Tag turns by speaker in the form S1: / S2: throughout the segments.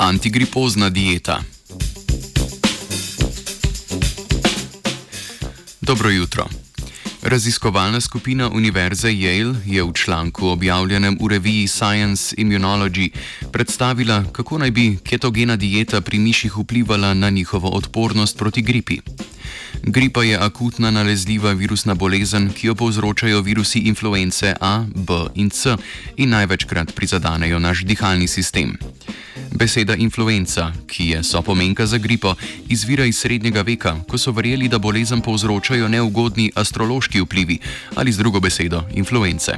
S1: Antigripozna dieta. Dobro jutro. Raziskovalna skupina Univerze Yale je v članku objavljenem v reviji Science Immunology predstavila, kako naj bi ketogena dieta pri miših vplivala na njihovo odpornost proti gripi. Gripa je akutna nalezljiva virusna bolezen, ki jo povzročajo virusi influence A, B in C in največkrat prizadanejo naš dihalni sistem. Beseda influenca, ki je sopomenka za gripo, izvira iz srednjega veka, ko so verjeli, da bolezen povzročajo neugodni astrološki vplivi ali z drugo besedo influence.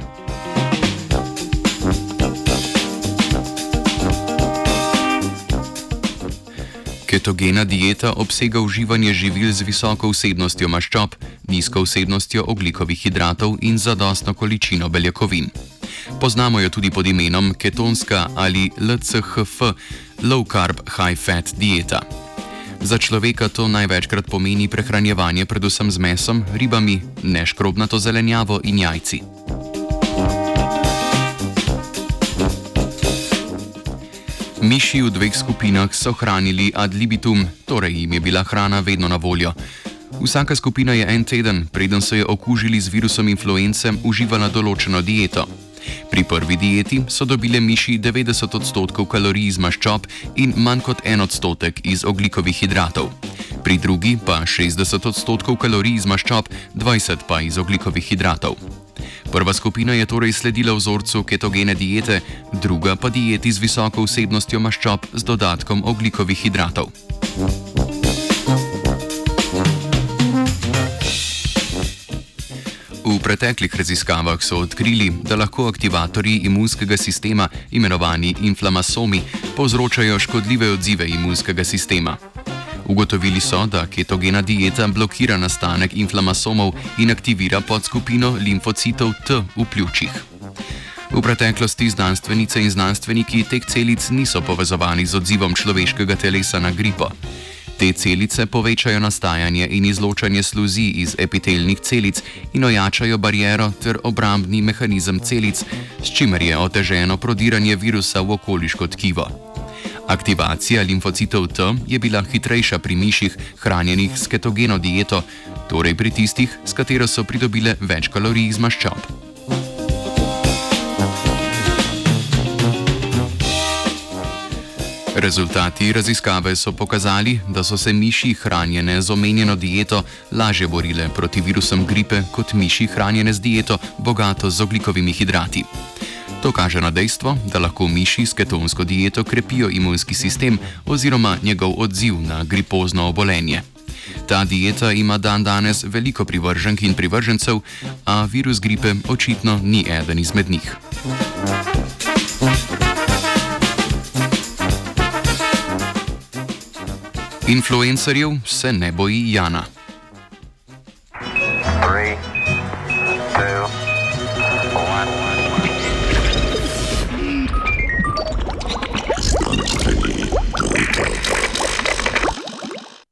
S1: Ketogena dieta obsega uživanje živil z visoko vsebnostjo maščob, nizko vsebnostjo oglikovih hidratov in zadostno količino beljakovin. Poznamo jo tudi pod imenom ketonska ali LCHF, low carb high fat dieta. Za človeka to največkrat pomeni prehranjevanje predvsem z mesom, ribami, neškrobnato zelenjavo in jajci. Miši v dveh skupinah so hranili ad libitum, torej jim je bila hrana vedno na voljo. Vsaka skupina je en teden, preden so jo okužili z virusom influence, uživala določeno dieto. Pri prvi dieti so dobile miši 90 odstotkov kalorij iz maščob in manj kot en odstotek iz oglikovih hidratov. Pri drugi pa 60 odstotkov kalorij iz maščob, 20 pa iz oglikovih hidratov. Prva skupina je torej sledila vzorcu ketogene diete, druga pa dieti z visoko vsebnostjo maščob z dodatkom oglikovih hidratov. V preteklih raziskavah so odkrili, da lahko aktivatorji imunskega sistema, imenovani inflamasomi, povzročajo škodljive odzive imunskega sistema. Ugotovili so, da ketogena dieta blokira nastanek inflamasomov in aktivira podskupino limfocitov T v pljučih. V preteklosti znanstvenice in znanstveniki teh celic niso povezovali z odzivom človeškega telesa na gripo. Te celice povečajo nastajanje in izločanje sluzi iz epitelnih celic in ojačajo bariero ter obrambni mehanizem celic, s čimer je oteženo prodiranje virusa v okoliško tkivo. Aktivacija limfocitov T je bila hitrejša pri miših, hranjenih s ketogeno dieto, torej pri tistih, s katero so pridobile več kalorij iz maščob. Rezultati raziskave so pokazali, da so se miši hranjene z omenjeno dieto lažje borile proti virusom gripe kot miši hranjene z dieto bogato z oglikovimi hidrati. To kaže na dejstvo, da lahko miši s ketonsko dieto krepijo imunski sistem oziroma njegov odziv na gripozno obolenje. Ta dieta ima dan danes veliko privrženk in privržencev, a virus gripe očitno ni eden izmed njih. Influencerjev se ne boji Jana. Three.